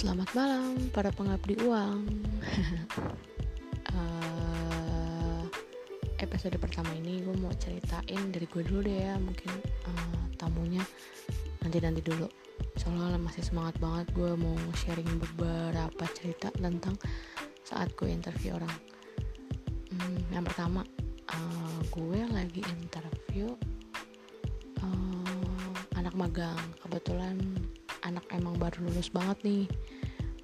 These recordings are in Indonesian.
Selamat malam para pengabdi uang. uh, episode pertama ini gue mau ceritain dari gue dulu deh ya, mungkin uh, tamunya nanti nanti dulu. Soalnya masih semangat banget gue mau sharing beberapa cerita tentang saat gue interview orang. Hmm, yang pertama, uh, gue lagi interview uh, anak magang. Kebetulan anak emang baru lulus banget nih.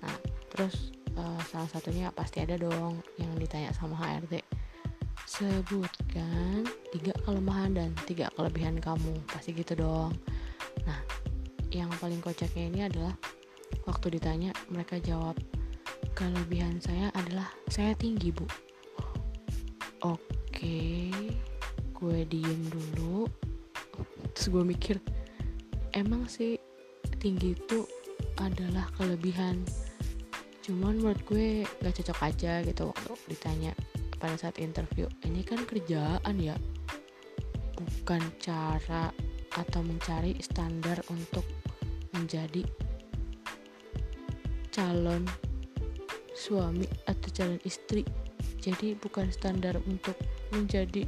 Nah terus uh, salah satunya pasti ada dong yang ditanya sama HRD sebutkan tiga kelemahan dan tiga kelebihan kamu. Pasti gitu dong. Nah yang paling kocaknya ini adalah waktu ditanya mereka jawab kelebihan saya adalah saya tinggi bu. Oke gue diem dulu. Terus gue mikir emang sih tinggi itu adalah kelebihan. Cuman menurut gue gak cocok aja gitu waktu ditanya pada saat interview ini kan kerjaan ya? Bukan cara atau mencari standar untuk menjadi calon suami atau calon istri. Jadi bukan standar untuk menjadi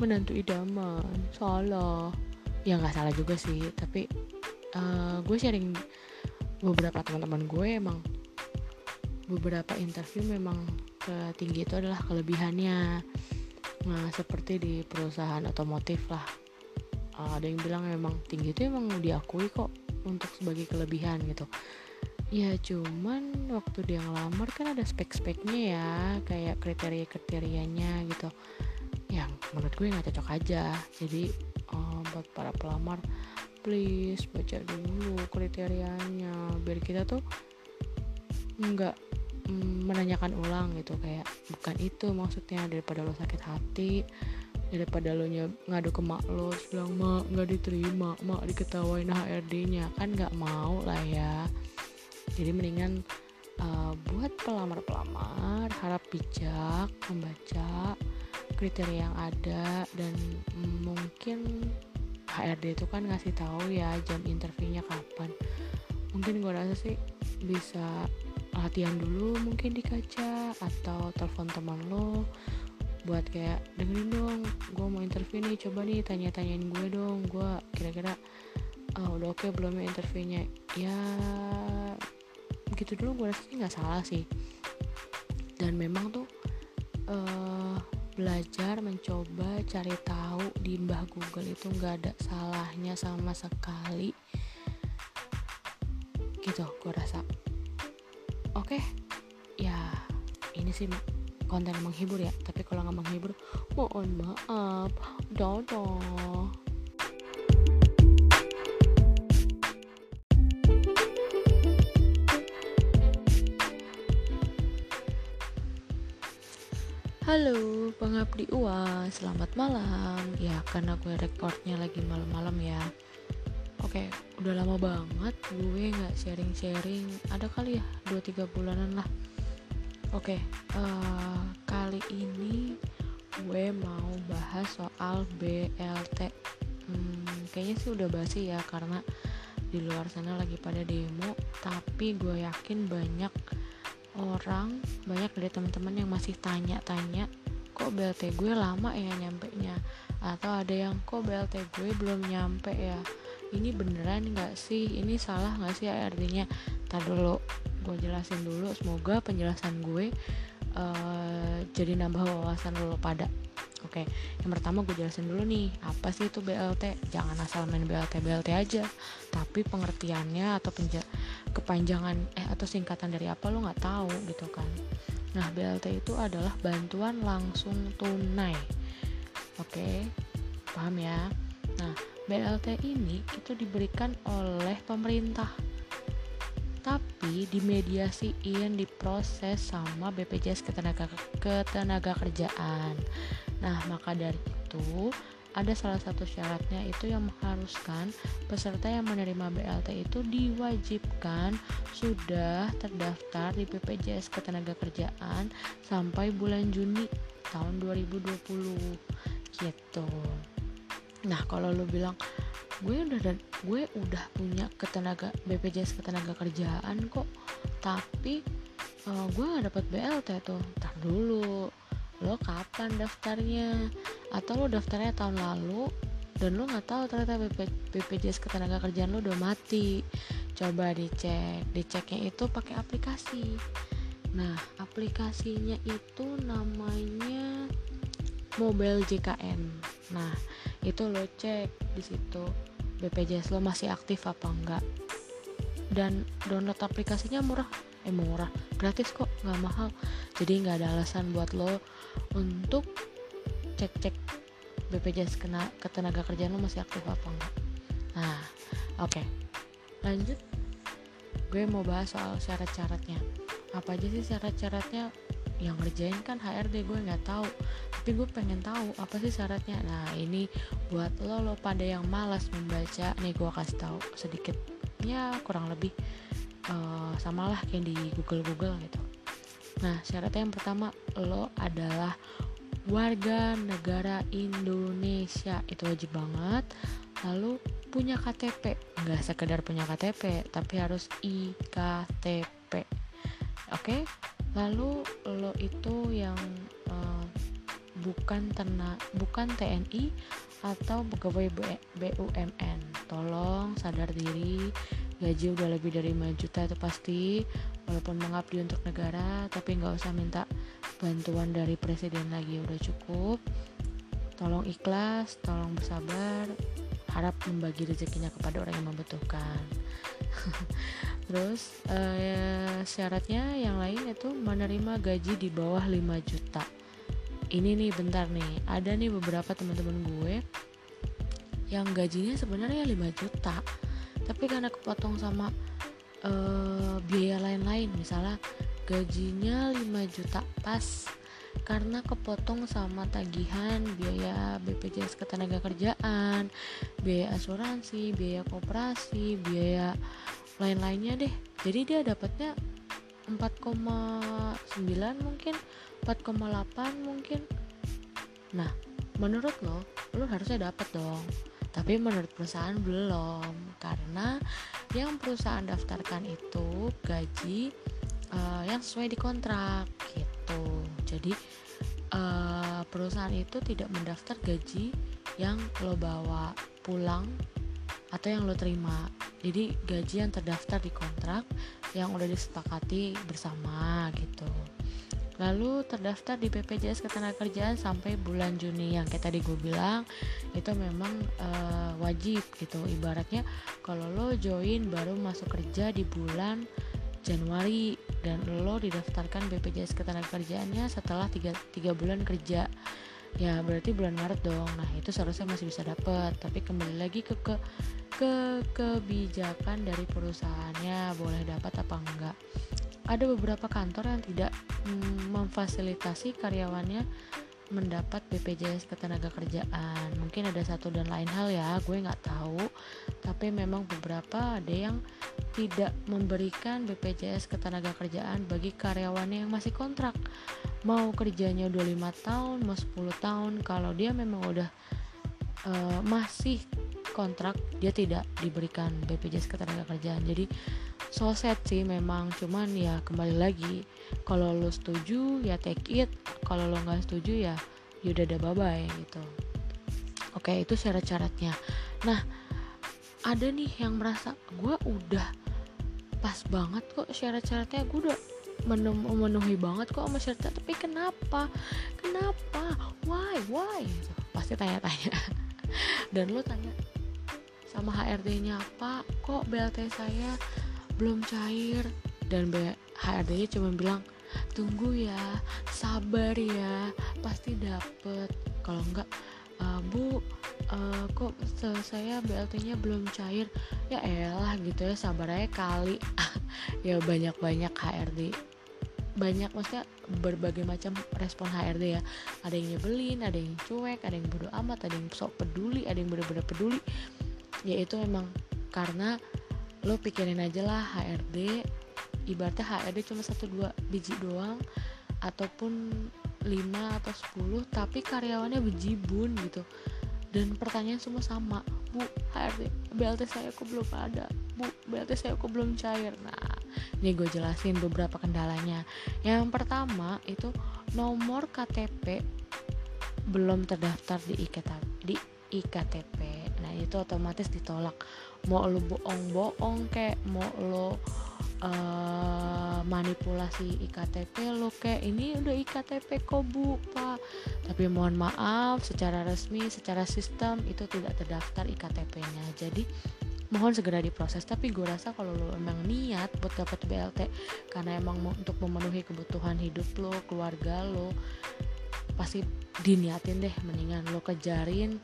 menantu idaman. Salah. Ya nggak salah juga sih tapi uh, gue sharing beberapa teman-teman gue emang beberapa interview memang tinggi itu adalah kelebihannya. Nah seperti di perusahaan otomotif lah. Uh, ada yang bilang memang tinggi itu emang diakui kok untuk sebagai kelebihan gitu. Ya cuman waktu dia ngelamar kan ada spek-speknya ya kayak kriteria-kriterianya gitu. Yang menurut gue nggak cocok aja. Jadi uh, buat para pelamar please baca dulu kriterianya biar kita tuh nggak mm, menanyakan ulang gitu kayak bukan itu maksudnya daripada lo sakit hati daripada lo ngadu ke mak lo bilang mak nggak diterima mak diketawain HRD-nya kan nggak mau lah ya. Jadi mendingan uh, buat pelamar-pelamar harap bijak membaca kriteria yang ada dan mungkin HRD itu kan ngasih tahu ya jam interviewnya kapan. Mungkin gue rasa sih bisa latihan dulu mungkin di kaca atau telepon teman lo buat kayak dengerin dong gue mau interview nih coba nih tanya-tanyain gue dong gue kira-kira oh, udah oke okay belum ya interviewnya? Ya gitu dulu gue rasa sih nggak salah sih. Dan memang tuh uh, belajar mencoba cari tahu di mbah Google itu nggak ada salahnya sama sekali. Gitu gue rasa. Oke okay. ya ini sih konten menghibur ya. Tapi kalau nggak menghibur mohon maaf. Dadah Halo pengabdi uang, selamat malam. Ya karena gue recordnya lagi malam-malam ya. Oke, udah lama banget gue gak sharing-sharing. Ada kali ya 2-3 bulanan lah. Oke, uh, kali ini gue mau bahas soal BLT hmm, Kayaknya sih udah basi ya karena di luar sana lagi pada demo Tapi gue yakin banyak orang banyak dari teman-teman yang masih tanya-tanya kok BLT gue lama ya nyampe nya atau ada yang kok BLT gue belum nyampe ya? Ini beneran nggak sih? Ini salah nggak sih? Artinya tar dulu gue jelasin dulu semoga penjelasan gue uh, jadi nambah wawasan lo pada Oke, yang pertama gue jelasin dulu nih, apa sih itu BLT? Jangan asal main BLT BLT aja, tapi pengertiannya atau penja kepanjangan eh atau singkatan dari apa lo nggak tahu gitu kan. Nah, BLT itu adalah bantuan langsung tunai. Oke, paham ya? Nah, BLT ini itu diberikan oleh pemerintah tapi dimediasiin diproses sama BPJS ketenaga ketenaga kerjaan Nah, maka dari itu ada salah satu syaratnya itu yang mengharuskan peserta yang menerima BLT itu diwajibkan sudah terdaftar di BPJS Ketenagakerjaan sampai bulan Juni tahun 2020 gitu. Nah, kalau lo bilang gue udah dan gue udah punya ketenaga BPJS ketenaga kerjaan kok tapi uh, gue gak dapat BLT tuh ntar dulu lo kapan daftarnya? Atau lo daftarnya tahun lalu dan lo nggak tahu ternyata BP, BPJS ketenaga kerjaan lo udah mati. Coba dicek diceknya itu pakai aplikasi. Nah aplikasinya itu namanya Mobile JKN nah itu lo cek di situ BPJS lo masih aktif apa enggak. Dan download aplikasinya murah. Eh murah. Gratis kok nggak mahal. Jadi nggak ada alasan buat lo untuk cek-cek BPJS kena ketenaga kerjaan lo masih aktif apa enggak. Nah oke. Okay. lanjut. Gue mau bahas soal syarat-syaratnya. Apa aja sih syarat-syaratnya yang ngerjain kan HRD gue nggak tahu. Tapi gue pengen tahu apa sih syaratnya. Nah ini buat lo lo pada yang malas membaca nih gue kasih tahu sedikit ya kurang lebih uh, samalah kayak di Google Google gitu. Nah syaratnya yang pertama lo adalah warga negara Indonesia. Itu wajib banget. Lalu punya KTP nggak sekedar punya KTP tapi harus IKTP oke? okay? Lalu lo itu yang uh, bukan tena bukan TNI atau pegawai BUMN tolong sadar diri gaji udah lebih dari 5 juta itu pasti. Walaupun mengabdi untuk negara tapi nggak usah minta bantuan dari presiden lagi udah cukup. Tolong ikhlas tolong bersabar harap membagi rezekinya kepada orang yang membutuhkan terus uh, syaratnya yang lain itu menerima gaji di bawah 5 juta. Ini nih bentar nih. Ada nih beberapa teman-teman gue yang gajinya sebenarnya 5 juta tapi karena kepotong sama uh, biaya lain-lain. Misalnya gajinya 5 juta pas karena kepotong sama tagihan biaya BPJS ketenagakerjaan biaya asuransi biaya koperasi biaya lain-lainnya deh. Jadi dia dapatnya 4,9 mungkin 4,8 mungkin. Nah menurut lo lo harusnya dapat dong. Tapi menurut perusahaan belum karena yang perusahaan daftarkan itu gaji uh, yang sesuai di kontrak gitu. Jadi uh, perusahaan itu tidak mendaftar gaji yang lo bawa pulang atau yang lo terima. Jadi gaji yang terdaftar di kontrak yang udah disepakati bersama gitu. Lalu terdaftar di BPJS Ketenagakerjaan sampai bulan Juni. Yang kayak tadi gue bilang itu memang uh, wajib gitu. Ibaratnya kalau lo join baru masuk kerja di bulan Januari dan lo didaftarkan BPJS Ketenagakerjaannya setelah 3, 3 bulan kerja ya berarti bulan Maret dong. Nah itu seharusnya masih bisa dapet. Tapi kembali lagi ke ke ke kebijakan dari perusahaannya boleh dapat apa enggak. Ada beberapa kantor yang tidak mm, memfasilitasi karyawannya mendapat BPJS ketenaga kerjaan mungkin ada satu dan lain hal ya gue nggak tahu. Tapi memang beberapa ada yang tidak memberikan BPJS ketenaga kerjaan bagi karyawannya yang masih kontrak. Mau kerjanya udah lima tahun mau 10 tahun kalau dia memang udah uh, masih kontrak dia tidak diberikan BPJS ketenaga kerjaan. Jadi so sad sih memang cuman ya kembali lagi kalau lo setuju ya take it kalau lo nggak setuju ya yaudah ada bye bye gitu. Oke itu syarat-syaratnya. Nah ada nih yang merasa gue udah pas banget kok syarat-syaratnya. Gue udah memenuhi banget kok sama syaratnya tapi kenapa? Kenapa? Why? Why? Gitu. pasti tanya-tanya. Dan lo tanya sama HRD-nya Pak kok BLT saya belum cair? Dan HRD-nya cuma bilang tunggu ya sabar ya pasti dapet. Kalau enggak uh, bu uh, kok saya BLT-nya belum cair? Ya elah gitu ya sabar aja kali. Ya banyak-banyak HRD banyak maksudnya berbagai macam respon HRD ya. Ada yang nyebelin ada yang cuek ada yang bodo amat ada yang sok peduli ada yang bener-bener peduli. Ya itu memang karena lo pikirin aja lah HRD ibaratnya HRD cuma satu dua biji doang ataupun 5 atau 10 tapi karyawannya bejibun gitu. Dan pertanyaan semua sama bu HRD BLT saya kok belum ada? Bu BLT saya kok belum cair? Nah ini gue jelasin beberapa kendalanya. Yang pertama itu nomor KTP belum terdaftar di IKTP di IKTP nah itu otomatis ditolak. Mau lo bohong-bohong kayak mau lo uh, manipulasi iktp lo kayak ini udah iktp kok bu pak. Tapi mohon maaf secara resmi secara sistem itu tidak terdaftar iktp-nya jadi mohon segera diproses. Tapi gue rasa kalau lo emang niat buat dapat BLT karena emang untuk memenuhi kebutuhan hidup lo keluarga lo pasti diniatin deh. Mendingan lo kejarin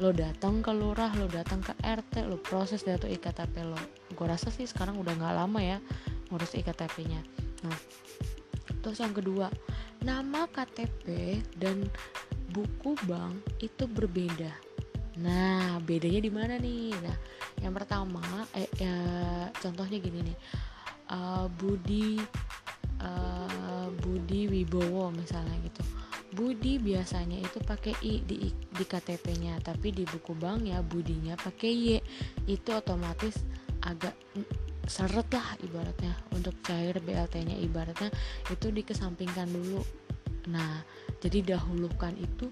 lo datang ke lurah lo datang ke RT lo proses tuh iktp lo gue rasa sih sekarang udah nggak lama ya ngurus iktp-nya nah terus yang kedua nama KTP dan buku bank itu berbeda. Nah bedanya di mana nih? Nah yang pertama eh, ya, contohnya gini nih uh, Budi uh, Budi Wibowo misalnya gitu. Budi biasanya itu pakai i di di KTP-nya, tapi di buku bank ya Budinya pakai y. Itu otomatis agak seret lah ibaratnya. Untuk cair BLT-nya ibaratnya itu dikesampingkan dulu. Nah, jadi dahulukan itu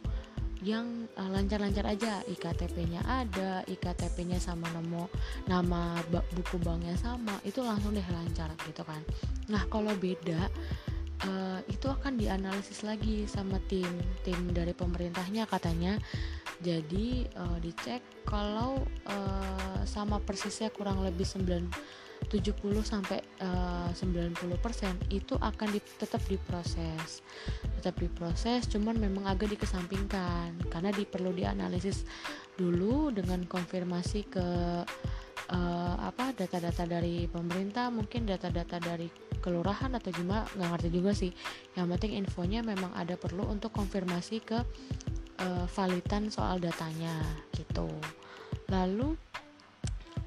yang eh, lancar-lancar aja. Iktp-nya ada iktp-nya sama nama nama buku banknya sama. Itu langsung deh lancar gitu kan. Nah kalau beda uh, itu akan dianalisis lagi sama tim tim dari pemerintahnya katanya jadi uh, dicek kalau uh, sama persisnya kurang lebih 9 70 sampai uh, 90% itu akan di, tetap diproses. Tetap diproses cuman memang agak dikesampingkan karena di, perlu dianalisis dulu dengan konfirmasi ke uh, apa data-data dari pemerintah mungkin data-data dari kelurahan atau gimana nggak ngerti juga sih yang penting infonya memang ada perlu untuk konfirmasi ke uh, validan soal datanya gitu. Lalu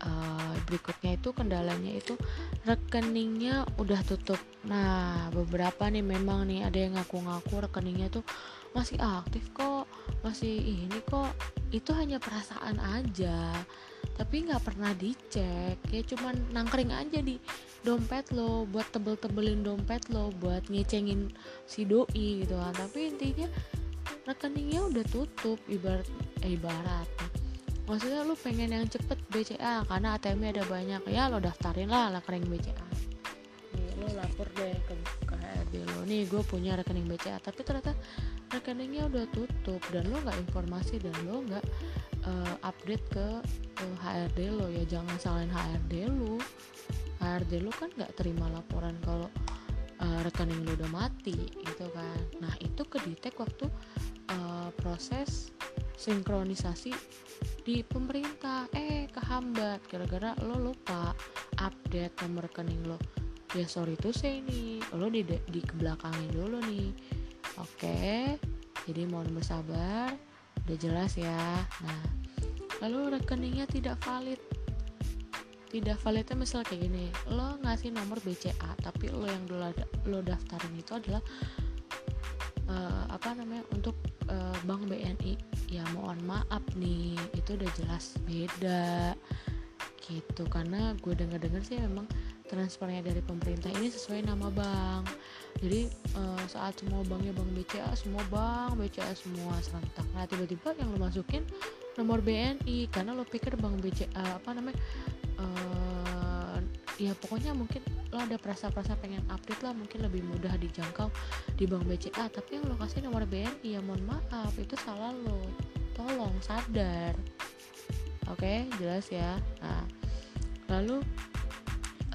uh, berikutnya itu kendalanya itu rekeningnya udah tutup. Nah beberapa nih memang nih ada yang ngaku-ngaku rekeningnya tuh masih aktif kok masih ini kok. Itu hanya perasaan aja tapi nggak pernah dicek. Ya cuman nangkring aja di dompet lo buat tebel-tebelin dompet lo buat ngecengin si doi gitu kan. Tapi intinya rekeningnya udah tutup ibarat eh, ibarat. Maksudnya lo pengen yang cepet BCA karena ATM ada banyak. Ya lo daftarin lah rekening BCA lo lapor deh ke, ke HRD lo. Nih gue punya rekening BCA tapi ternyata rekeningnya udah tutup dan lo nggak informasi dan lo nggak uh, update ke uh, HRD lo. Ya jangan salahin HRD lo HRD lo kan nggak terima laporan kalau uh, rekening lo udah mati gitu kan. Nah itu kedetek waktu uh, proses sinkronisasi di pemerintah. Eh kehambat. Gara-gara lo lupa update nomor rekening lo. Ya sorry tuh saya ini lo di di kebelakangin dulu nih. Oke jadi mohon bersabar. Udah jelas ya. Nah lalu rekeningnya tidak valid. Tidak validnya misal kayak gini lo ngasih nomor BCA tapi lo yang dulu lo daftarin itu adalah uh, apa namanya untuk uh, bank BNI ya mohon maaf nih itu udah jelas beda gitu. Karena gue denger dengar sih memang transfernya dari pemerintah ini sesuai nama bank. Jadi uh, saat semua banknya bank BCA semua bank BCA semua serentak. Nah tiba-tiba yang lo masukin nomor BNI karena lo pikir bank BCA apa namanya uh, ya pokoknya mungkin lo ada perasa-perasa pengen update lah mungkin lebih mudah dijangkau di bank BCA tapi yang lo kasih nomor BNI ya mohon maaf itu salah lo. Tolong sadar. Oke okay, jelas ya. Nah lalu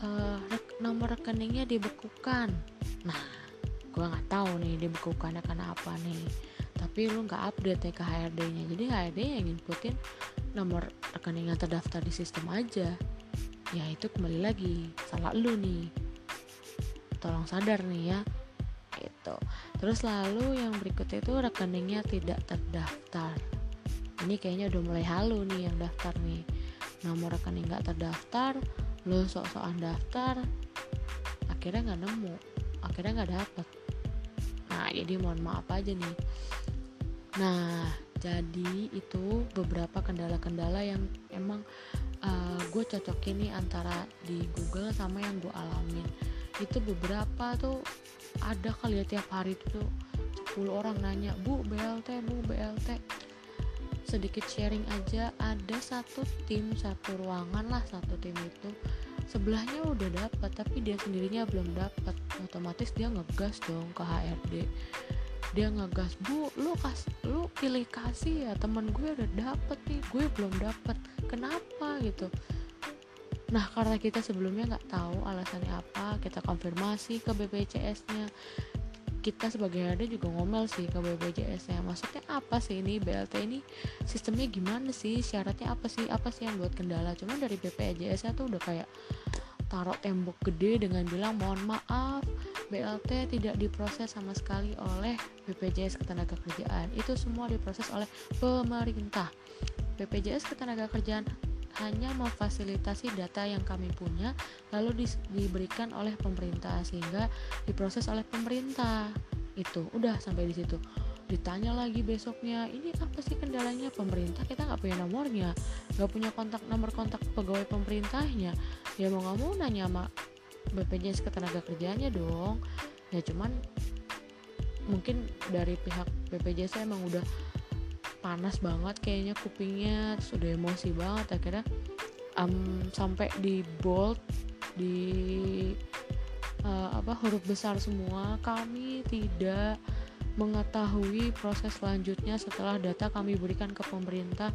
uh, nomor rekeningnya dibekukan. Nah gue nggak tahu nih dibekukannya karena apa nih. Tapi lu nggak update ya ke HRD nya jadi HRD yang inputin nomor rekening yang terdaftar di sistem aja ya itu kembali lagi. Salah lu nih. Tolong sadar nih ya. Itu terus lalu yang berikutnya itu rekeningnya tidak terdaftar. Ini kayaknya udah mulai halu nih yang daftar nih. Nomor rekening nggak terdaftar lo sok-sokan daftar akhirnya nggak nemu akhirnya nggak dapet. Nah jadi mohon maaf aja nih. Nah jadi itu beberapa kendala-kendala yang emang uh, gue cocokin nih antara di Google sama yang gue alamin. Itu beberapa tuh ada kali ya tiap hari tuh 10 orang nanya bu BLT bu BLT sedikit sharing aja ada satu tim satu ruangan lah satu tim itu. Sebelahnya udah dapat tapi dia sendirinya belum dapat otomatis dia ngegas dong ke HRD dia ngegas bu lu kas lu pilih kasih ya temen gue udah dapet nih gue belum dapet kenapa? Gitu. Nah karena kita sebelumnya nggak tahu alasannya apa kita konfirmasi ke BPJS nya kita sebagai HRD juga ngomel sih ke BPJS nya maksudnya apa sih ini? BLT ini sistemnya gimana sih? Syaratnya apa sih? Apa sih yang buat kendala? Cuman dari BPJS nya tuh udah kayak taruh tembok gede dengan bilang mohon maaf BLT tidak diproses sama sekali oleh BPJS Ketenagakerjaan. Itu semua diproses oleh pemerintah. BPJS Ketenagakerjaan hanya memfasilitasi data yang kami punya lalu di, diberikan oleh pemerintah sehingga diproses oleh pemerintah. Itu udah sampai di situ. Ditanya lagi besoknya ini apa sih kendalanya pemerintah? Kita nggak punya nomornya. Nggak punya kontak nomor kontak pegawai pemerintahnya. Ya mau nggak mau nanya sama BPJS ketenaga kerjanya dong. Ya cuman mungkin dari pihak BPJS emang udah panas banget kayaknya kupingnya sudah emosi banget. Akhirnya um, sampai di bold di uh, apa huruf besar semua. Kami tidak mengetahui proses selanjutnya setelah data kami berikan ke pemerintah.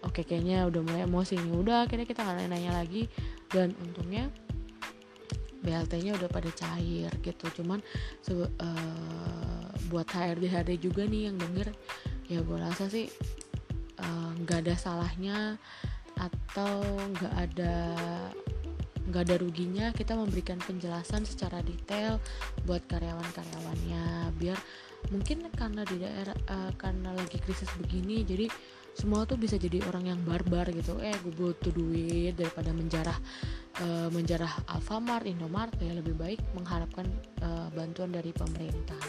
Oke kayaknya udah mulai emosi nih. Udah akhirnya kita nggak nanya lagi. Dan untungnya BLT-nya udah pada cair gitu. Cuman uh, buat HRD HRD juga nih yang denger ya gue rasa sih eh, nggak uh, ada salahnya atau nggak ada nggak ada ruginya kita memberikan penjelasan secara detail buat karyawan-karyawannya. Biar mungkin karena di daerah uh, karena lagi krisis begini jadi semua tuh bisa jadi orang yang barbar gitu. Eh gue butuh duit daripada menjarah uh, menjarah Alfamart, Indomart ya lebih baik mengharapkan uh, bantuan dari pemerintah.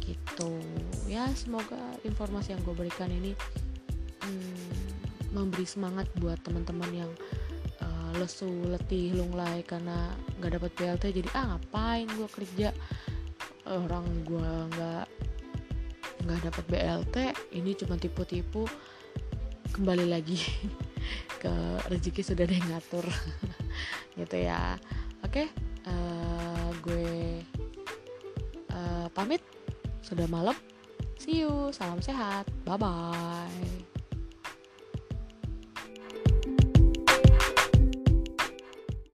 Gitu. Ya semoga informasi yang gue berikan ini hmm, memberi semangat buat teman-teman yang lesu letih lunglai karena nggak dapat BLT jadi ah ngapain gue kerja? Orang gue nggak nggak dapat BLT ini cuma tipu-tipu kembali lagi ke rezeki sudah ada yang ngatur. Gitu ya. Oke uh, gue uh, pamit. Sudah malam. See you. Salam sehat. Bye bye